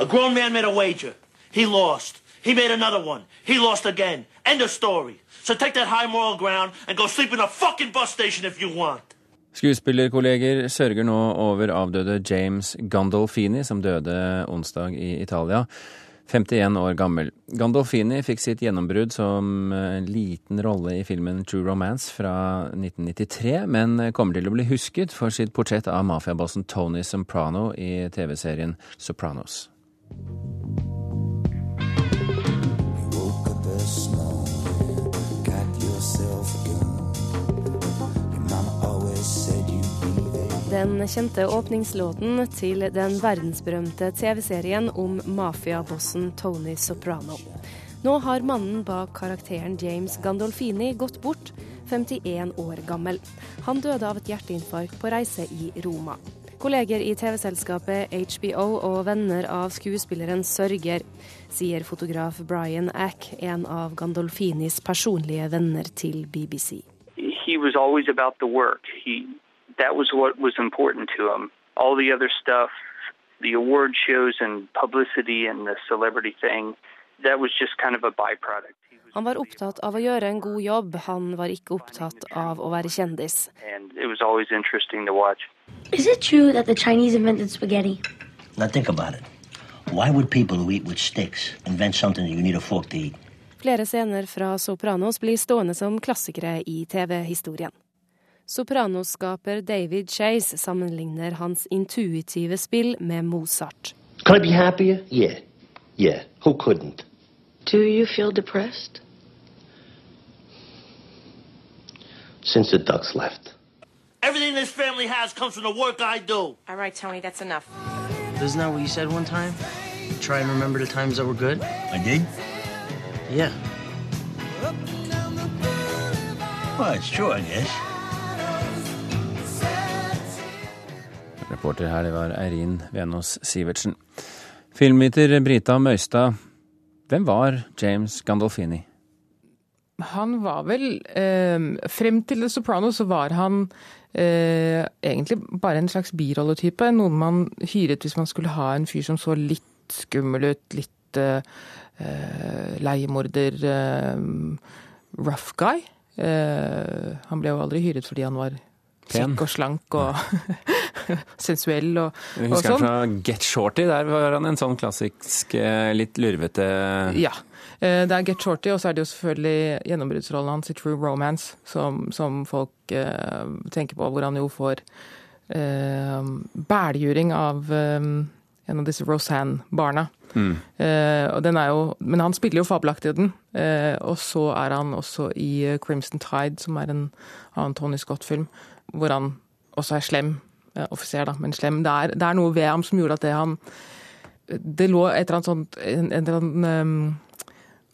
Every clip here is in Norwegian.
A grown man made a wager. He lost. He made another one. He lost again. End of story. So take that high moral ground and go sleep in a fucking bus station if you want. Skuespillerkolleger sørger nå over avdøde James Gandolfini, som døde onsdag i Italia. 51 år gammel. Gandolfini fikk sitt gjennombrudd som en liten rolle i filmen True Romance fra 1993, men kommer til å bli husket for sitt portrett av mafiabossen Tony Soprano i TV-serien Sopranos. Den kjente åpningslåten til den verdensberømte TV-serien om mafiabossen Tony Soprano. Nå har mannen bak karakteren James Gandolfini gått bort, 51 år gammel. Han døde av et hjerteinfarkt på reise i Roma. Kolleger i TV-selskapet HBO og venner av skuespilleren sørger, sier fotograf Brian Ack, en av Gandolfinis personlige venner til BBC. He was always about the work. He that was what was important to him. All stuff, award shows and publicity and the celebrity thing, that kind of byproduct. Han var opptatt av å gjøre en god jobb, han var ikke opptatt av å være kjendis. Is it true that the Chinese invented spaghetti? Now think about it. Why would people who eat with sticks invent something that you need a fork to eat? Flere scener fra Sopranos blir stående som klassikere i TV-historien. Sopranos-skaper David Chase sammenligner hans intuitive spill med Mozart. Could I be happier? Yeah. Yeah. Who couldn't? Do you feel depressed? Since the ducks left. Everything this family has comes from the work I do. All right, Tony, that's enough. Isn't that what you said one time? Try and remember the times that were good? I did? Yeah. Well, it's true, I guess. Reporter her, det var Eirin Venås Sivertsen. Filmviter Brita Møystad, hvem var James Gandolfini? Han var vel eh, Frem til The Sopranos så var han eh, egentlig bare en slags birolletype. Noen man hyret hvis man skulle ha en fyr som så litt skummel ut, litt eh, leiemorder, rough guy. han ble jo aldri hyret fordi han var kjekk og slank og sensuell og, og husker sånn. han fra Get Shorty, der var han en sånn klassisk, eh, litt lurvete Ja. Eh, Det er Get Shorty, og så er det jo selvfølgelig gjennombruddsrollen hans i True Romance, som, som folk eh, tenker på, hvor han jo får eh, bæljuring av eh, en av disse Roseanne-barna. Mm. Eh, og den er jo, men han spiller jo fabelaktig i den. Eh, og så er han også i Crimson Tide, som er en annen Tony Scott-film, hvor han også er slem. Eh, offiser, da, men slem. Det er, det er noe ved ham som gjorde at det han Det lå et eller annet sånt en, en eller annen, um,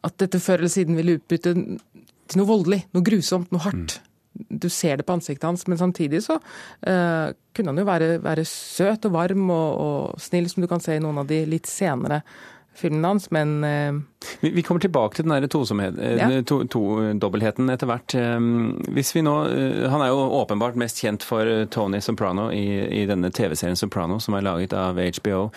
At dette før eller siden ville utbytte til noe voldelig, noe grusomt, noe hardt. Du ser det på ansiktet hans, men samtidig så uh, kunne han jo være, være søt og varm og, og snill, som du kan se i noen av de litt senere filmene hans, men eh, Vi, vi kommer tilbake til den der tosomhet- eh, Ja. to, to-dobbeltheten etter hvert. Hvis vi nå, eh, Han er jo åpenbart mest kjent for eh, Tony Soprano i, i denne TV-serien Soprano, som er laget av HBO.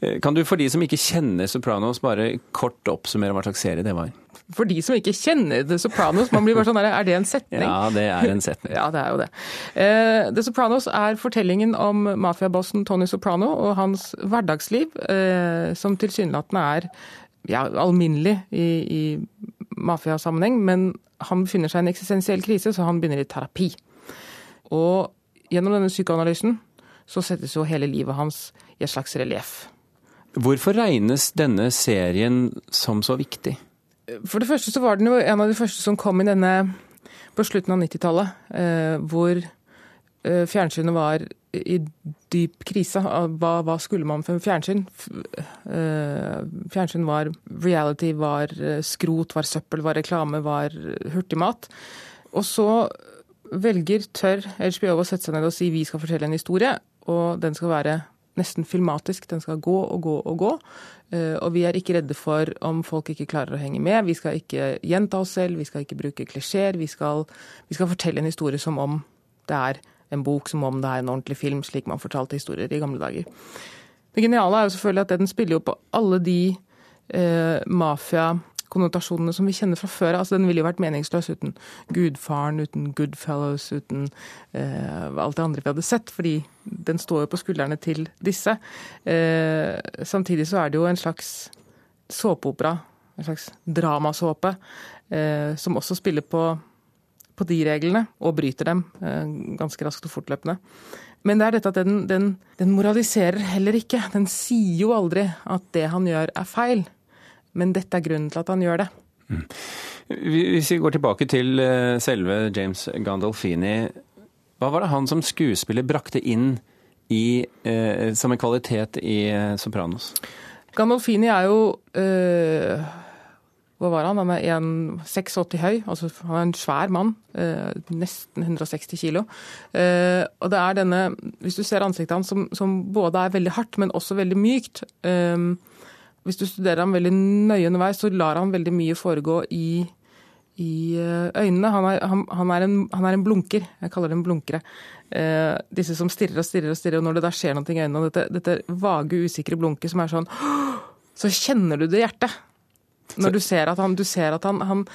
Eh, Kan du for de som ikke kjenner Sopranos, bare kort oppsummere hva slags serie det var? For de som ikke kjenner The Sopranos, man blir bare sånn er det en setning? Ja, det er en setning. Ja, det er jo det. Eh, The Sopranos er fortellingen om mafiabossen Tony Soprano og hans hverdagsliv, eh, som tilsynelatende er ja, alminnelig i, i mafiasammenheng, men han befinner seg i en eksistensiell krise, så han begynner i terapi. Og gjennom denne psykoanalysen så settes jo hele livet hans i et slags relieff. Hvorfor regnes denne serien som så viktig? For det første så var den jo en av de første som kom i denne på slutten av 90-tallet, eh, hvor eh, fjernsynet var i dyp krise. Hva, hva skulle man for fjernsyn? Eh, fjernsyn var reality, var skrot, var søppel, var reklame, var hurtigmat. Og så velger, tør HBO å sette seg ned og si vi skal fortelle en historie, og den skal være nesten filmatisk. Den skal gå og gå og gå. Eh, Og vi er ikke redde for om folk ikke klarer å henge med. Vi skal ikke gjenta oss selv, vi skal ikke bruke klisjeer. Vi vi skal fortelle en historie som om det er en bok, som om det er en ordentlig film, slik man fortalte historier i gamle dager. Det geniale er jo selvfølgelig at den spiller jo på alle de eh, mafiakonnotasjonene som vi kjenner fra før. Altså, den ville jo vært meningsløs uten Gudfaren, uten Goodfellows, uten eh, alt det andre vi hadde sett. Fordi den står jo på skuldrene til disse. Eh, samtidig så er det jo en slags såpeopera, en slags dramasåpe, eh, som også spiller på, på de reglene, og bryter dem eh, ganske raskt og fortløpende. Men det er dette at den, den, den, moraliserer heller ikke. Den sier jo aldri at det han gjør er feil. Men dette er grunnen til at han gjør det. Mm. Hvis vi går tilbake til eh, selve James Gandolfini. Hva var det han som skuespiller brakte inn i, eh, som en kvalitet i eh, Sopranos? Gandolfini er jo eh, hva var han? Han er 1,86 høy, altså han er en svær mann. Eh, nesten 160 kilo. Eh, og det er denne, hvis du ser ansiktet hans som, som, både er veldig hardt, men også veldig mykt eh, Hvis du studerer ham veldig nøye underveis, så lar han veldig mye foregå i, i eh, øynene. Han er, han, han, er en, han er, en, blunker. Jeg kaller dem blunkere. Eh, disse som stirrer og stirrer og stirrer, og når det da skjer noe i øynene, dette, dette vage, usikre blunket som er sånn Så kjenner du det i hjertet. Når du ser at han, ser at han, han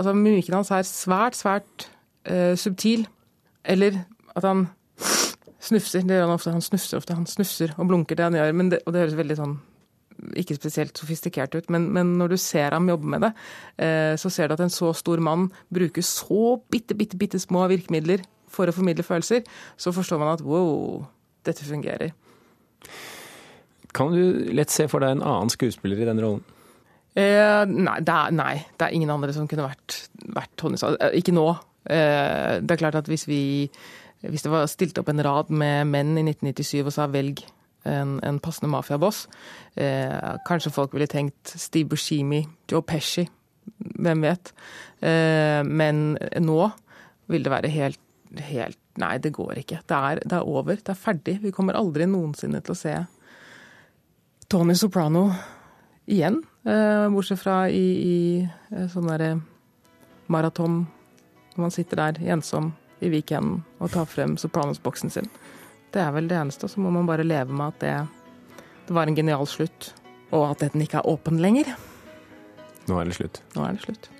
altså Mimikken hans er svært, svært eh, subtil. Eller at han snufser. Det gjør han ofte. Han snufser ofte. Han snufser og blunker det han gjør. Det, og det høres veldig sånn ikke spesielt sofistikert ut, men, men, når du ser ham jobbe med det, eh, så ser du at en så stor mann bruker så bitte, bitte, bitte små virkemidler for å formidle følelser. Så forstår man at wow, dette fungerer. Kan du lett se for deg en annen skuespiller i den rollen? Eh, nei, det er, nei, det er, ingen andre som kunne vært, vært Sa. Eh, ikke nå. Eh, det er klart at hvis vi hvis det var stilt opp en rad med menn i 1997 og sa velg en, en passende mafiaboss, eh, kanskje folk ville tenkt Steve Buscemi, Joe Pesci, hvem vet. Eh, men nå vil det være helt, helt Nei, det går ikke. Det er, det er over. Det er ferdig. Vi kommer aldri noensinne til å se Tony Soprano igjen. Eh, bortsett fra i, i eh, sånn derre maraton, når man sitter der ensom i weekenden og tar frem Sopranos-boksen sin. Det er vel det eneste. Så må man bare leve med at det, det var en genial slutt, og at den ikke er åpen lenger. Nå er det slutt. Nå er det slutt.